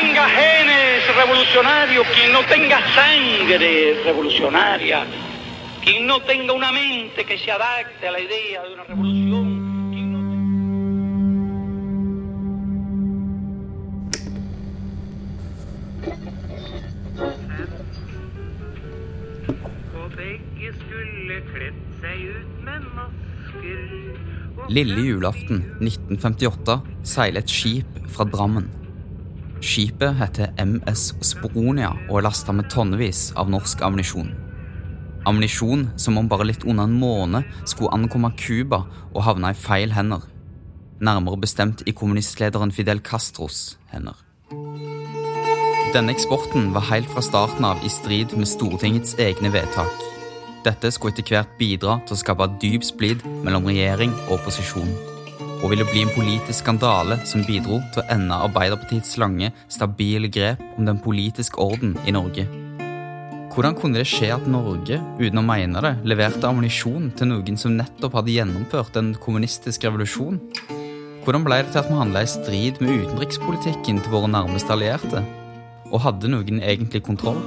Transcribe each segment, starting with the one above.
tenga genes revolucionarios, quien no tenga sangre revolucionaria, quien no tenga una mente que se adapte a la idea de una revolución, Lille julaften 1958 seiler et skip fra Drammen. Skipet heter MS Sporonia og er lasta med tonnevis av norsk ammunisjon. Ammunisjon som om bare litt under en måned skulle ankomme Cuba og havne i feil hender. Nærmere bestemt i kommunistlederen Fidel Castros hender. Denne eksporten var helt fra starten av i strid med Stortingets egne vedtak. Dette skulle etter hvert bidra til å skape dyp splid mellom regjering og opposisjon, og ville bli en politisk skandale som bidro til å ende Arbeiderpartiets lange, stabile grep om den politiske orden i Norge. Hvordan kunne det skje at Norge, uten å mene det, leverte ammunisjon til noen som nettopp hadde gjennomført en kommunistisk revolusjon? Hvordan ble det til at vi handla i strid med utenrikspolitikken til våre nærmeste allierte? Og hadde noen egentlig kontroll?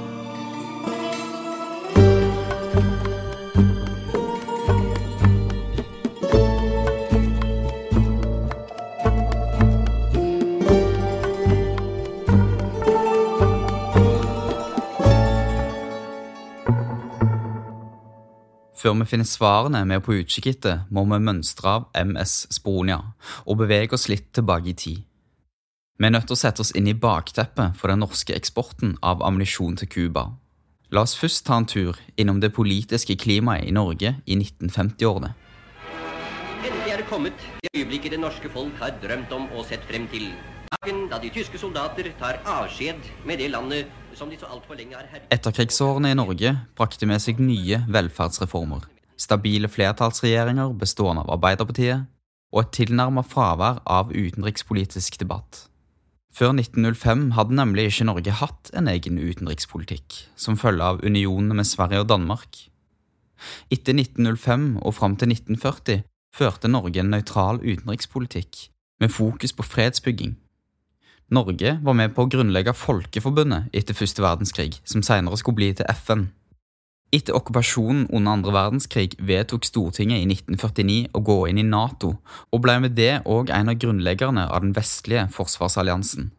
Før vi finner svarene er på utkikk etter, må vi mønstre av MS Sponia og bevege oss litt tilbake i tid. Vi er nødt til å sette oss inn i bakteppet for den norske eksporten av ammunisjon til Cuba. La oss først ta en tur innom det politiske klimaet i Norge i 1950-årene. Endelig er det kommet det øyeblikket det norske folk har drømt om og sett frem til. Dagen da de tyske soldater tar avskjed med det landet som de så altfor lenge har herjet. Etterkrigsårene i Norge brakte med seg nye velferdsreformer, stabile flertallsregjeringer bestående av Arbeiderpartiet og et tilnærmet fravær av utenrikspolitisk debatt. Før 1905 hadde nemlig ikke Norge hatt en egen utenrikspolitikk, som følge av unionene med Sverige og Danmark. Etter 1905 og fram til 1940 førte Norge en nøytral utenrikspolitikk, med fokus på fredsbygging. Norge var med på å grunnlegge Folkeforbundet etter første verdenskrig, som senere skulle bli til FN. Etter okkupasjonen under andre verdenskrig vedtok Stortinget i 1949 å gå inn i Nato, og ble med det òg en av grunnleggerne av den vestlige forsvarsalliansen.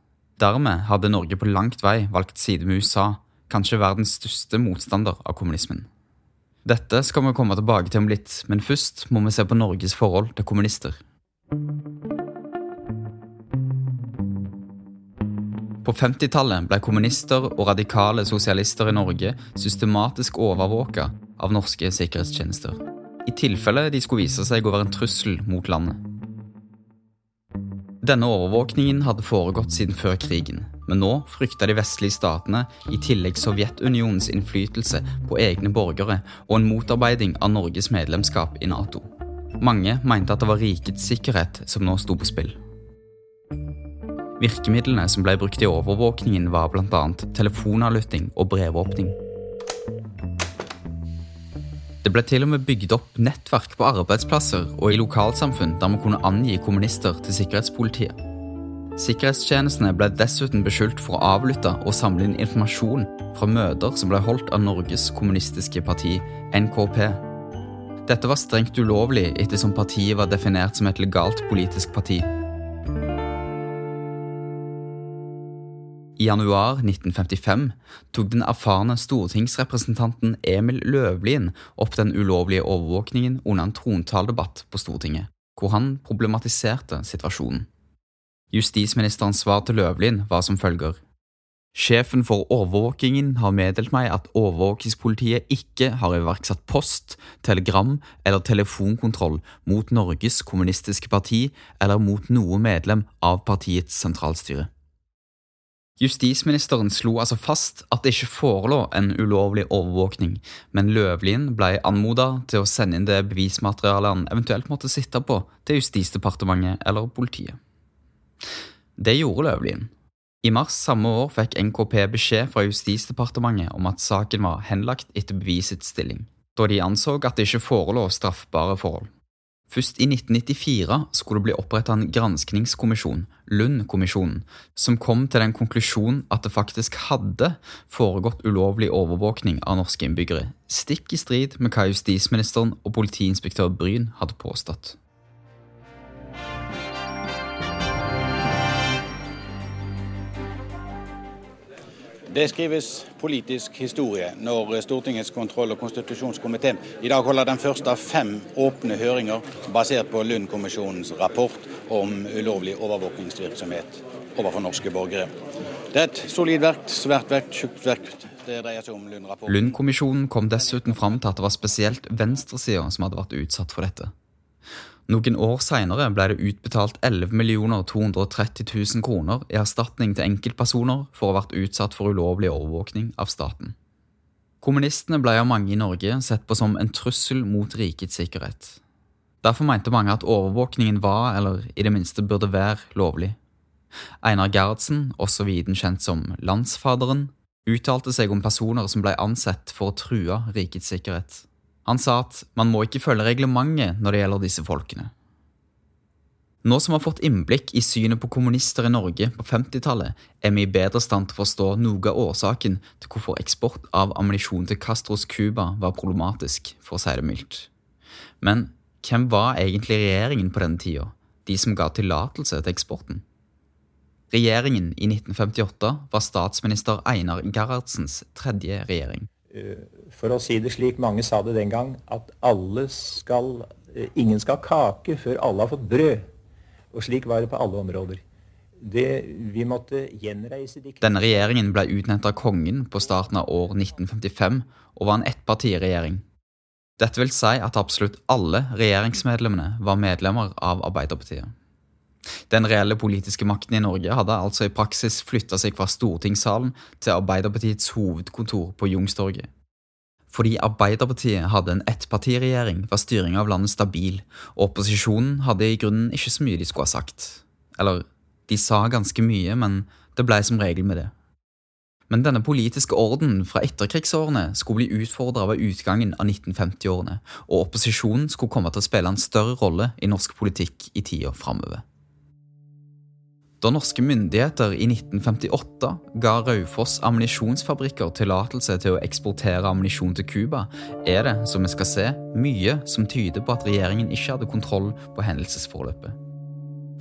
Dermed hadde Norge på langt vei valgt side med USA, kanskje verdens største motstander av kommunismen. Dette skal vi komme tilbake til om litt, men først må vi se på Norges forhold til kommunister. På 50-tallet ble kommunister og radikale sosialister i Norge systematisk overvåka av norske sikkerhetstjenester, i tilfelle de skulle vise seg å være en trussel mot landet. Denne overvåkningen hadde foregått siden før krigen, men nå frykta de vestlige statene i tillegg Sovjetunionens innflytelse på egne borgere og en motarbeiding av Norges medlemskap i Nato. Mange mente at det var rikets sikkerhet som nå sto på spill. Virkemidlene som ble brukt i overvåkningen, var bl.a. telefonavlytting og brevåpning. Det ble til og med bygd opp nettverk på arbeidsplasser og i lokalsamfunn der man kunne angi kommunister til sikkerhetspolitiet. Sikkerhetstjenestene ble dessuten beskyldt for å avlytte og samle inn informasjon fra møter som ble holdt av Norges kommunistiske parti, NKP. Dette var strengt ulovlig ettersom partiet var definert som et legalt politisk parti. I januar 1955 tok den erfarne stortingsrepresentanten Emil Løvlien opp den ulovlige overvåkningen under en trontaldebatt på Stortinget, hvor han problematiserte situasjonen. Justisministerens svar til Løvlien var som følger. Sjefen for overvåkingen har meddelt meg at overvåkingspolitiet ikke har iverksatt post, telegram eller telefonkontroll mot Norges kommunistiske parti eller mot noe medlem av partiets sentralstyre. Justisministeren slo altså fast at det ikke forelå en ulovlig overvåkning, men Løvlien ble anmoda til å sende inn det bevismaterialet han eventuelt måtte sitte på til Justisdepartementet eller politiet. Det gjorde Løvlien. I mars samme år fikk NKP beskjed fra Justisdepartementet om at saken var henlagt etter bevisets stilling, da de anså at det ikke forelå straffbare forhold. Først i 1994 skulle det bli opprettet en granskningskommisjon, Lund-kommisjonen, som kom til den konklusjon at det faktisk hadde foregått ulovlig overvåkning av norske innbyggere, stikk i strid med hva justisministeren og politiinspektør Bryn hadde påstått. Det skrives politisk historie når Stortingets kontroll- og konstitusjonskomité i dag holder den første av fem åpne høringer basert på Lund-kommisjonens rapport om ulovlig overvåkningsvirksomhet overfor norske borgere. Det er et solid verk, svært verk, tjukt verk. Det dreier seg om Lund-rapporten. Lund-kommisjonen kom dessuten fram til at det var spesielt venstresida som hadde vært utsatt for dette. Noen år seinere ble det utbetalt 11 230 000 kroner i erstatning til enkeltpersoner for å ha vært utsatt for ulovlig overvåkning av staten. Kommunistene ble av mange i Norge sett på som en trussel mot rikets sikkerhet. Derfor mente mange at overvåkningen var, eller i det minste burde være, lovlig. Einar Gerhardsen, også viden kjent som Landsfaderen, uttalte seg om personer som ble ansett for å true rikets sikkerhet. Han sa at man må ikke følge reglementet når det gjelder disse folkene. Nå som vi har fått innblikk i synet på kommunister i Norge på 50-tallet, er vi i bedre stand til å forstå noe av årsaken til hvorfor eksport av ammunisjon til Castros Cuba var problematisk, for å si det mildt. Men hvem var egentlig regjeringen på denne tida, de som ga tillatelse til eksporten? Regjeringen i 1958 var statsminister Einar Gerhardsens tredje regjering. For å si det slik mange sa det den gang, at skal, ingen skal ha kake før alle har fått brød. Og slik var det på alle områder. Det, vi måtte gjenreise de Denne regjeringen ble utnevnt av kongen på starten av år 1955 og var en ettpartiregjering. Dette vil si at absolutt alle regjeringsmedlemmene var medlemmer av Arbeiderpartiet. Den reelle politiske makten i Norge hadde altså i praksis flytta seg fra stortingssalen til Arbeiderpartiets hovedkontor på Youngstorget. Fordi Arbeiderpartiet hadde en ettpartiregjering, var styringa av landet stabil, og opposisjonen hadde i grunnen ikke så mye de skulle ha sagt. Eller, de sa ganske mye, men det blei som regel med det. Men denne politiske orden fra etterkrigsårene skulle bli utfordra ved utgangen av 1950-årene, og opposisjonen skulle komme til å spille en større rolle i norsk politikk i tida framover. Da norske myndigheter i 1958 ga Raufoss ammunisjonsfabrikker tillatelse til å eksportere ammunisjon til Cuba, er det, som vi skal se, mye som tyder på at regjeringen ikke hadde kontroll på hendelsesforløpet.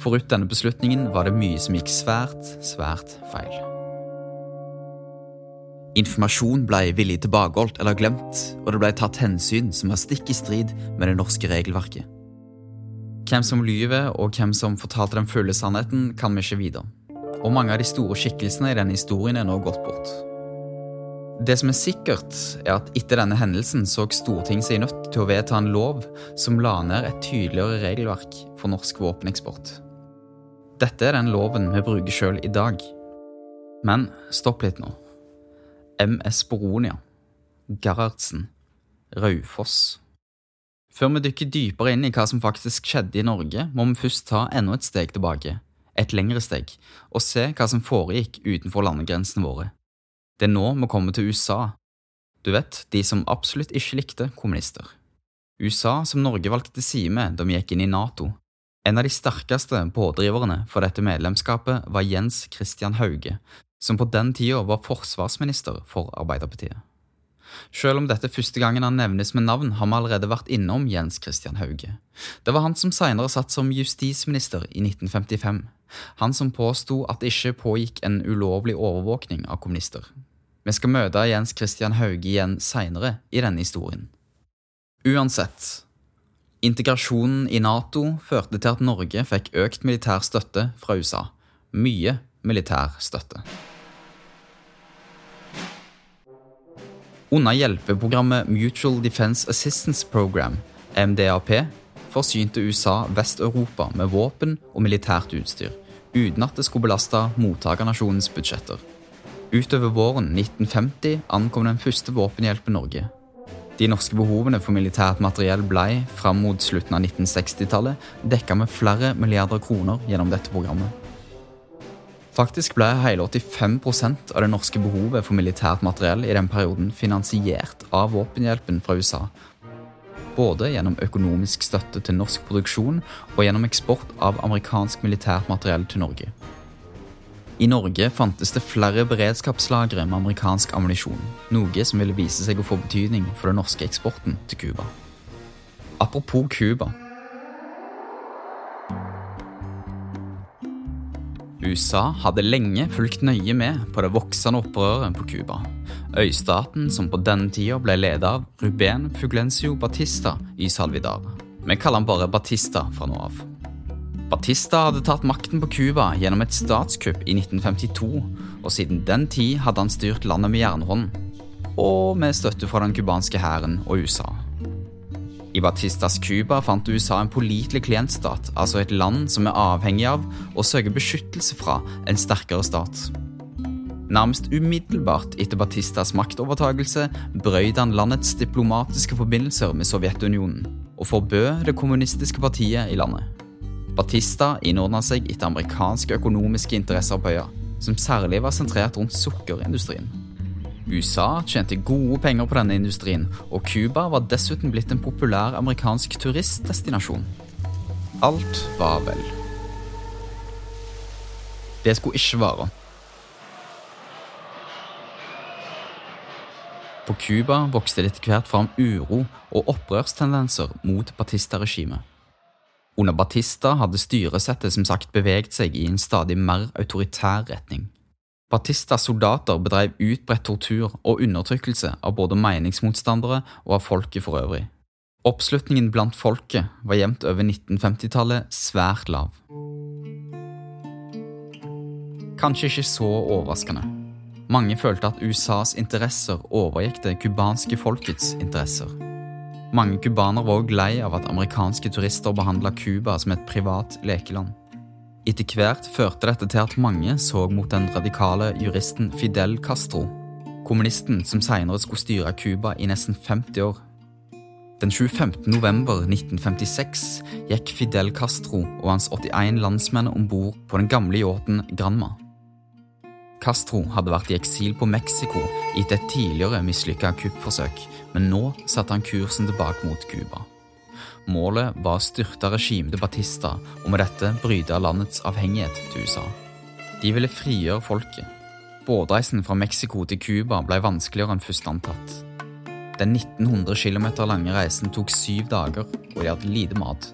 Forut denne beslutningen var det mye som gikk svært, svært feil. Informasjon ble villig tilbakeholdt eller glemt, og det ble tatt hensyn som var stikk i strid med det norske regelverket. Hvem som lyver og hvem som fortalte den fulle sannheten, kan vi ikke vite. Og mange av de store skikkelsene i denne historien er nå gått bort. Det som er sikkert, er at etter denne hendelsen så Stortinget seg nødt til å vedta en lov som la ned et tydeligere regelverk for norsk våpeneksport. Dette er den loven vi bruker sjøl i dag. Men stopp litt nå. MS Boronia, Gerhardsen, Raufoss. Før vi dykker dypere inn i hva som faktisk skjedde i Norge, må vi først ta enda et steg tilbake. et lengre steg, og se hva som foregikk utenfor landegrensene våre. Det er nå vi kommer til USA. Du vet, de som absolutt ikke likte kommunister. USA som Norge valgte side med da vi gikk inn i Nato. En av de sterkeste pådriverne for dette medlemskapet var Jens Christian Hauge, som på den tida var forsvarsminister for Arbeiderpartiet. Selv om dette er første gangen han nevnes med navn, har vi allerede vært innom Jens Christian Hauge. Det var han som senere satt som justisminister i 1955. Han som påsto at det ikke pågikk en ulovlig overvåkning av kommunister. Vi skal møte Jens Christian Hauge igjen seinere i denne historien. Uansett, integrasjonen i Nato førte til at Norge fikk økt militær støtte fra USA. Mye militær støtte. Under hjelpeprogrammet Mutual Defense Assistance Program, MDAP, forsynte USA Vest-Europa med våpen og militært utstyr, uten at det skulle belaste mottakernasjonens budsjetter. Utover våren 1950 ankom den første våpenhjelpen Norge. De norske behovene for militært materiell blei, fram mot slutten av 1960-tallet, dekka med flere milliarder kroner gjennom dette programmet. Faktisk ble hele 85% av det norske behovet for militært materiell i den perioden finansiert av våpenhjelpen fra USA. Både gjennom økonomisk støtte til norsk produksjon og gjennom eksport av amerikansk militært materiell til Norge. I Norge fantes det flere beredskapslagre med amerikansk ammunisjon, noe som ville vise seg å få betydning for den norske eksporten til Cuba. Apropos Cuba. USA hadde lenge fulgt nøye med på det voksende opprøret på Cuba. Øystaten som på denne tida ble ledet av Ruben Fuglencio Batista i Salvidar. Vi kaller han bare Batista fra nå av. Batista hadde tatt makten på Cuba gjennom et statskupp i 1952, og siden den tid hadde han styrt landet med jernhånd, og med støtte fra den cubanske hæren og USA. I Batistas Cuba fant USA en pålitelig klientstat, altså et land som er avhengig av og søker beskyttelse fra en sterkere stat. Nærmest umiddelbart etter Batistas maktovertagelse brøyt han landets diplomatiske forbindelser med Sovjetunionen og forbød det kommunistiske partiet i landet. Batista innordna seg etter amerikanske økonomiske interesser på øya, som særlig var sentrert rundt sukkerindustrien. USA tjente gode penger på denne industrien, og Cuba var dessuten blitt en populær amerikansk turistdestinasjon. Alt var vel. Det skulle ikke vare. På Cuba vokste det etter hvert fram uro og opprørstendenser mot Batista-regimet. Under Batista hadde styresettet som sagt beveget seg i en stadig mer autoritær retning. Batistas soldater bedrev utbredt tortur og undertrykkelse av både meningsmotstandere og av folket for øvrig. Oppslutningen blant folket var jevnt over 1950-tallet svært lav. Kanskje ikke så overraskende. Mange følte at USAs interesser overgikk det cubanske folkets interesser. Mange cubanere var òg lei av at amerikanske turister behandla Cuba som et privat lekeland. Etter hvert førte dette til at mange så mot den radikale juristen Fidel Castro, kommunisten som senere skulle styre Cuba i nesten 50 år. Den 25. november 1956 gikk Fidel Castro og hans 81 landsmenn om bord på den gamle yachten Granma. Castro hadde vært i eksil på Mexico etter et tidligere mislykka kuppforsøk, men nå satte han kursen tilbake mot Cuba. Målet var å styrte regimet til Batista og med dette bryte landets avhengighet til USA. De ville frigjøre folket. Båtreisen fra Mexico til Cuba ble vanskeligere enn først antatt. Den 1900 km lange reisen tok syv dager, og de hadde lite mat.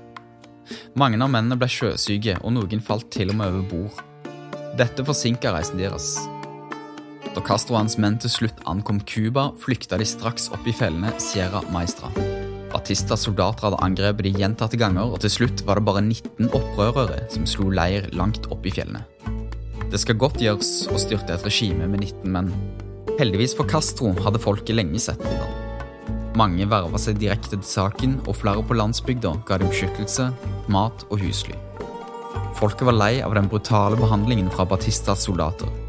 Mange av mennene ble sjøsyke, og noen falt til og med over bord. Dette forsinka reisen deres. Da Castro og hans menn til slutt ankom Cuba, flykta de straks opp i fellene Sierra Maestra. Batistas soldater hadde angrepet de gjentatte ganger, og til slutt var det bare 19 opprørere som slo leir langt opp i fjellene. Det skal godt gjøres å styrte et regime med 19 menn. Heldigvis for Castro hadde folket lenge sett hvordan. Mange verva seg direkte til saken, og flere på landsbygda ga dem beskyttelse, mat og husly. Folket var lei av den brutale behandlingen fra Batistas soldater.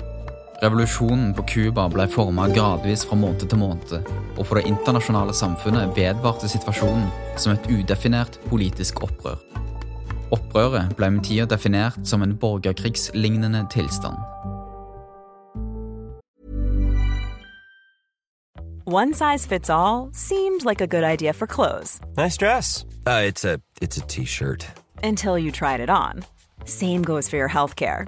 Revolusjonen på Cuba ble forma gradvis fra måned til måned, og for det internasjonale samfunnet vedvarte situasjonen som et udefinert politisk opprør. Opprøret ble med tida definert som en borgerkrigslignende tilstand. One size fits all seemed like a good idea for clothes Nice dress. Uh, it's a it's a t-shirt. until you tried it on. Same goes for your healthcare.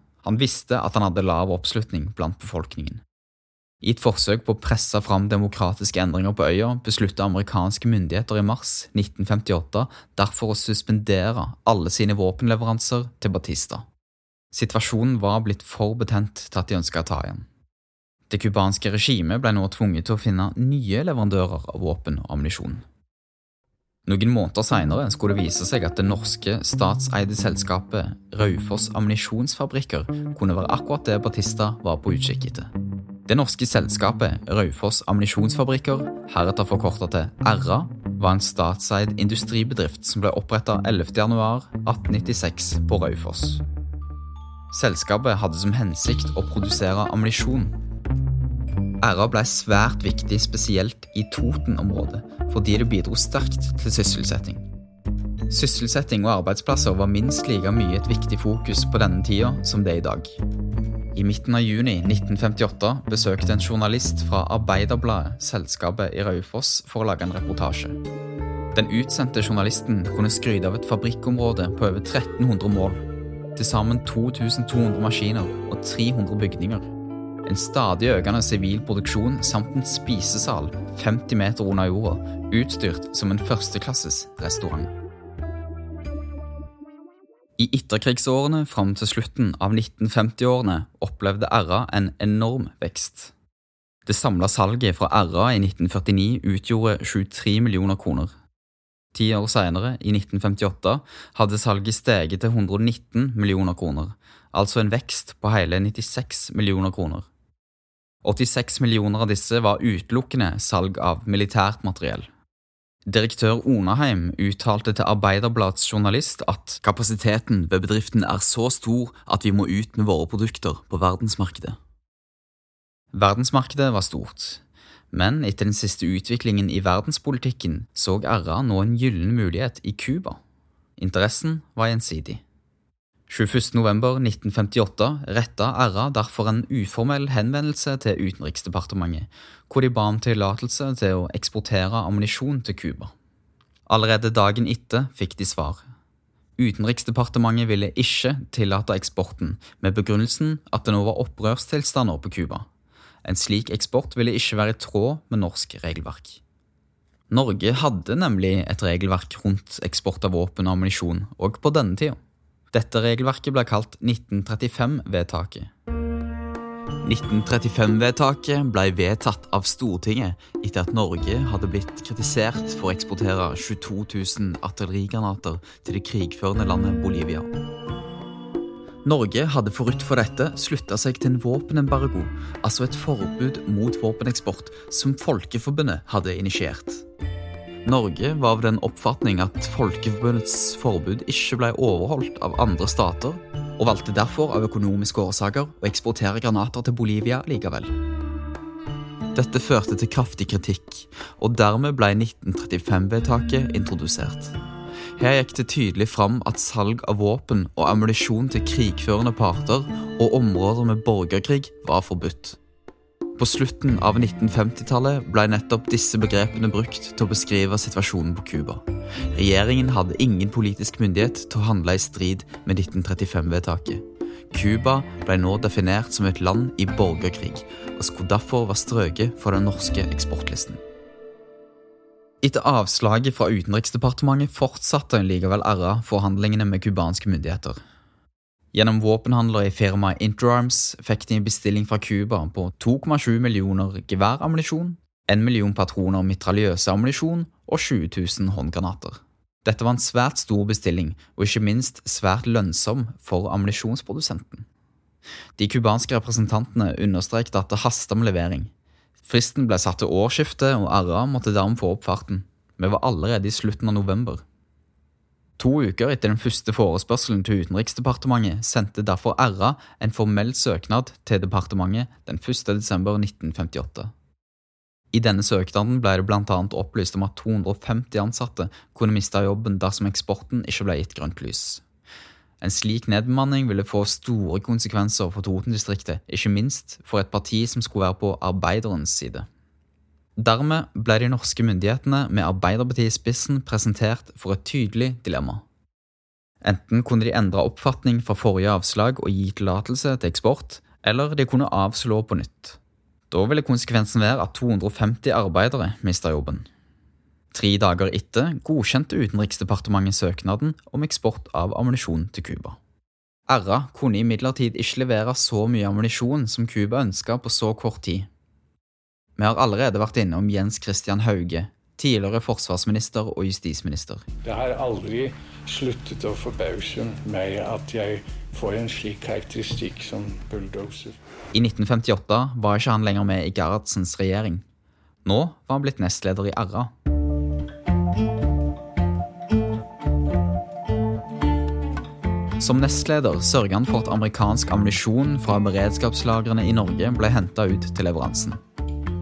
Han visste at han hadde lav oppslutning blant befolkningen. I et forsøk på å presse fram demokratiske endringer på øya besluttet amerikanske myndigheter i mars 1958 derfor å suspendere alle sine våpenleveranser til Batista. Situasjonen var blitt for betent til at de ønska å ta igjen. Det cubanske regimet ble nå tvunget til å finne nye leverandører av våpen og ammunisjon. Noen måneder senere skulle det vise seg at det norske statseide selskapet Raufoss Ammunisjonsfabrikker kunne være akkurat det Batista var på utkikk etter. Det norske selskapet Raufoss Ammunisjonsfabrikker, heretter forkorta til RA, var en statseid industribedrift som ble oppretta 11.11.1896 på Raufoss. Selskapet hadde som hensikt å produsere ammunisjon. RA ble svært viktig spesielt i Toten-området, fordi det bidro sterkt til sysselsetting. Sysselsetting og arbeidsplasser var minst like mye et viktig fokus på denne tida som det er i dag. I midten av juni 1958 besøkte en journalist fra Arbeiderbladet selskapet i Raufoss for å lage en reportasje. Den utsendte journalisten kunne skryte av et fabrikkområde på over 1300 mål. Til sammen 2200 maskiner og 300 bygninger. En stadig økende sivil produksjon samt en spisesal 50 meter under jorda, utstyrt som en førsteklasses restaurant. I etterkrigsårene fram til slutten av 1950-årene opplevde RA en enorm vekst. Det samla salget fra RA i 1949 utgjorde 23 millioner kroner. Ti år senere, i 1958, hadde salget steget til 119 millioner kroner, altså en vekst på hele 96 millioner kroner. 86 millioner av disse var utelukkende salg av militært materiell. Direktør Onaheim uttalte til Arbeiderbladets journalist at kapasiteten ved bedriften er så stor at vi må ut med våre produkter på verdensmarkedet. Verdensmarkedet var stort, men etter den siste utviklingen i verdenspolitikken så RA nå en gyllen mulighet i Cuba. Interessen var gjensidig. 21.11.1958 retta RA derfor en uformell henvendelse til Utenriksdepartementet, hvor de ba om tillatelse til å eksportere ammunisjon til Cuba. Allerede dagen etter fikk de svar. Utenriksdepartementet ville ikke tillate eksporten, med begrunnelsen at det nå var opprørstilstander på Cuba. En slik eksport ville ikke være i tråd med norsk regelverk. Norge hadde nemlig et regelverk rundt eksport av våpen og ammunisjon, og på denne tida. Dette regelverket ble kalt 1935-vedtaket. 1935-vedtaket ble vedtatt av Stortinget etter at Norge hadde blitt kritisert for å eksportere 22 000 artillerigranater til det krigførende landet Bolivia. Norge hadde forut for dette slutta seg til en våpenembargo, altså et forbud mot våpeneksport som Folkeforbundet hadde initiert. Norge var av den oppfatning at Folkeforbundets forbud ikke ble overholdt av andre stater, og valgte derfor av økonomiske årsaker å eksportere granater til Bolivia likevel. Dette førte til kraftig kritikk, og dermed ble 1935-vedtaket introdusert. Her gikk det tydelig fram at salg av våpen og ammunisjon til krigførende parter og områder med borgerkrig var forbudt. På slutten av 1950-tallet ble nettopp disse begrepene brukt til å beskrive situasjonen på Cuba. Regjeringen hadde ingen politisk myndighet til å handle i strid med 1935-vedtaket. Cuba ble nå definert som et land i borgerkrig, og skulle derfor være strøket fra den norske eksportlisten. Etter avslaget fra Utenriksdepartementet fortsatte likevel RA forhandlingene med cubanske myndigheter. Gjennom våpenhandler i firmaet Interarms fikk de en bestilling fra Cuba på 2,7 millioner geværammunisjon, 1 million patroner mitraljøseammunisjon og 20 000 håndgranater. Dette var en svært stor bestilling, og ikke minst svært lønnsom for ammunisjonsprodusenten. De cubanske representantene understreket at det hastet med levering. Fristen ble satt til årsskiftet, og RA måtte dermed få opp farten. Vi var allerede i slutten av november. To uker etter den første forespørselen til Utenriksdepartementet sendte derfor RA en formell søknad til departementet den 1. desember 1958. I denne søknaden ble det bl.a. opplyst om at 250 ansatte kunne miste jobben dersom eksporten ikke ble gitt grønt lys. En slik nedbemanning ville få store konsekvenser for Toten-distriktet, ikke minst for et parti som skulle være på arbeiderens side. Dermed ble de norske myndighetene med Arbeiderpartiet i spissen presentert for et tydelig dilemma. Enten kunne de endre oppfatning fra forrige avslag og gi tillatelse til eksport, eller de kunne avslå på nytt. Da ville konsekvensen være at 250 arbeidere mista jobben. Tre dager etter godkjente Utenriksdepartementet søknaden om eksport av ammunisjon til Cuba. RA kunne imidlertid ikke levere så mye ammunisjon som Cuba ønska på så kort tid, vi har allerede vært innom Jens Christian Hauge, tidligere forsvarsminister og justisminister. Det har aldri sluttet å forbause meg at jeg får en slik karakteristikk som bulldoser. I 1958 var ikke han lenger med i Gerhardsens regjering. Nå var han blitt nestleder i RA. Som nestleder sørga han for at amerikansk ammunisjon fra beredskapslagrene i Norge ble henta ut til leveransen.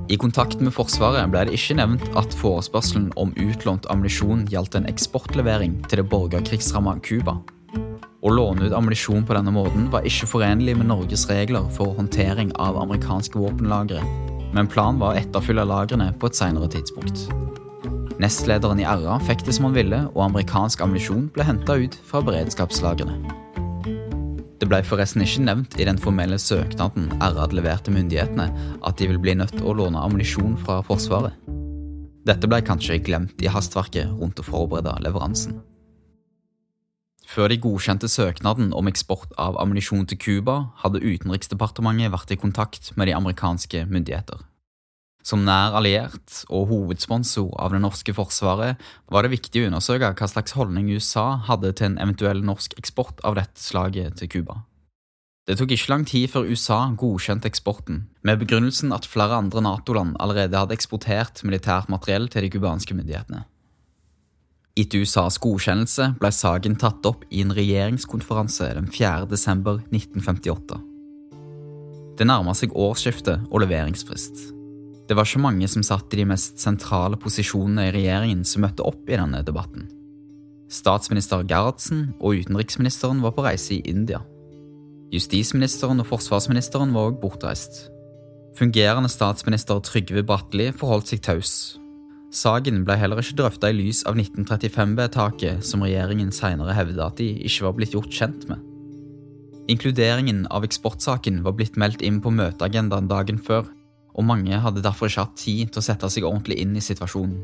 I kontakten med Forsvaret ble det ikke nevnt at forespørselen om utlånt ammunisjon gjaldt en eksportlevering til det borgerkrigsramma Cuba. Å låne ut ammunisjon på denne måten var ikke forenlig med Norges regler for håndtering av amerikanske våpenlagre, men planen var å etterfylle lagrene på et senere tidspunkt. Nestlederen i RA fikk det som han ville, og amerikansk ammunisjon ble henta ut fra beredskapslagrene. Det ble forresten ikke nevnt i den formelle søknaden RAD leverte myndighetene at de vil bli nødt til å låne ammunisjon fra Forsvaret. Dette ble kanskje glemt i hastverket rundt å forberede leveransen. Før de godkjente søknaden om eksport av ammunisjon til Cuba, hadde Utenriksdepartementet vært i kontakt med de amerikanske myndigheter. Som nær alliert og hovedsponsor av det norske forsvaret var det viktig å undersøke hva slags holdning USA hadde til en eventuell norsk eksport av dette slaget til Cuba. Det tok ikke lang tid før USA godkjente eksporten, med begrunnelsen at flere andre Nato-land allerede hadde eksportert militært materiell til de cubanske myndighetene. Etter USAs godkjennelse ble saken tatt opp i en regjeringskonferanse den 4. desember 1958. Det nærma seg årsskiftet og leveringsfrist. Det var ikke mange som satt i de mest sentrale posisjonene i regjeringen som møtte opp i denne debatten. Statsminister Gerhardsen og utenriksministeren var på reise i India. Justisministeren og forsvarsministeren var også bortreist. Fungerende statsminister Trygve Bratteli forholdt seg taus. Saken ble heller ikke drøfta i lys av 1935-vedtaket, som regjeringen senere hevda at de ikke var blitt gjort kjent med. Inkluderingen av eksportsaken var blitt meldt inn på møteagendaen dagen før, og mange hadde derfor ikke hatt tid til å sette seg ordentlig inn i situasjonen.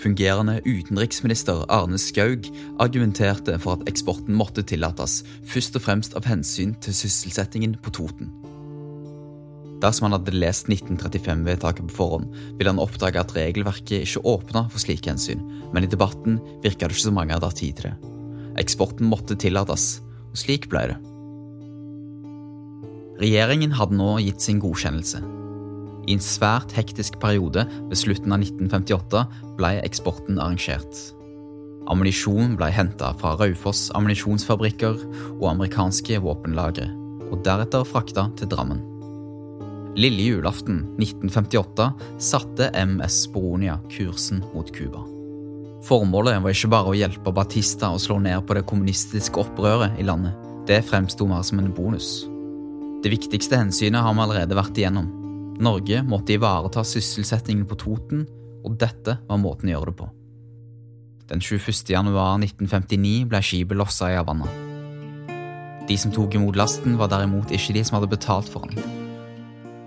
Fungerende utenriksminister Arne Skaug argumenterte for at eksporten måtte tillates, først og fremst av hensyn til sysselsettingen på Toten. Dersom han hadde lest 1935-vedtaket på forhånd, ville han oppdage at regelverket ikke åpna for slike hensyn, men i debatten virka det ikke så mange hadde hatt tid til det. Eksporten måtte tillates, og slik ble det. Regjeringen hadde nå gitt sin godkjennelse. I en svært hektisk periode ved slutten av 1958 ble eksporten arrangert. Ammunisjon ble henta fra Raufoss ammunisjonsfabrikker og amerikanske våpenlagre, og deretter frakta til Drammen. Lille julaften 1958 satte MS Boronia kursen mot Cuba. Formålet var ikke bare å hjelpe Batista å slå ned på det kommunistiske opprøret i landet. Det fremsto mer som en bonus. Det viktigste hensynet har vi allerede vært igjennom. Norge måtte ivareta sysselsettingen på Toten, og dette var måten å gjøre det på. Den 21. januar 1959 ble skipet lossa i Havanna. De som tok imot lasten, var derimot ikke de som hadde betalt for den.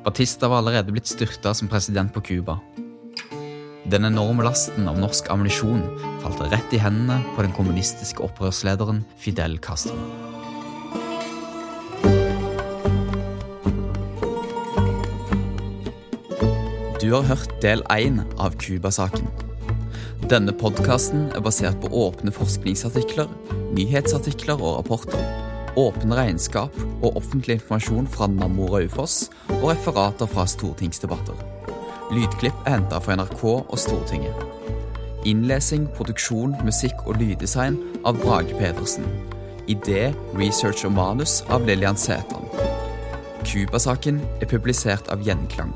Batista var allerede blitt styrta som president på Cuba. Den enorme lasten av norsk ammunisjon falt rett i hendene på den kommunistiske opprørslederen Fidel Castro. Du har hørt del én av Cuba-saken. Denne podkasten er basert på åpne forskningsartikler, nyhetsartikler og rapporter, åpne regnskap og offentlig informasjon fra Namora Raufoss og referater fra stortingsdebatter. Lydklipp er henta fra NRK og Stortinget. Innlesing, produksjon, musikk og lyddesign av Brage Pedersen. Idé, research og manus av Lillian Sætran. Cuba-saken er publisert av Gjenklang.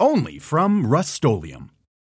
Only from Rust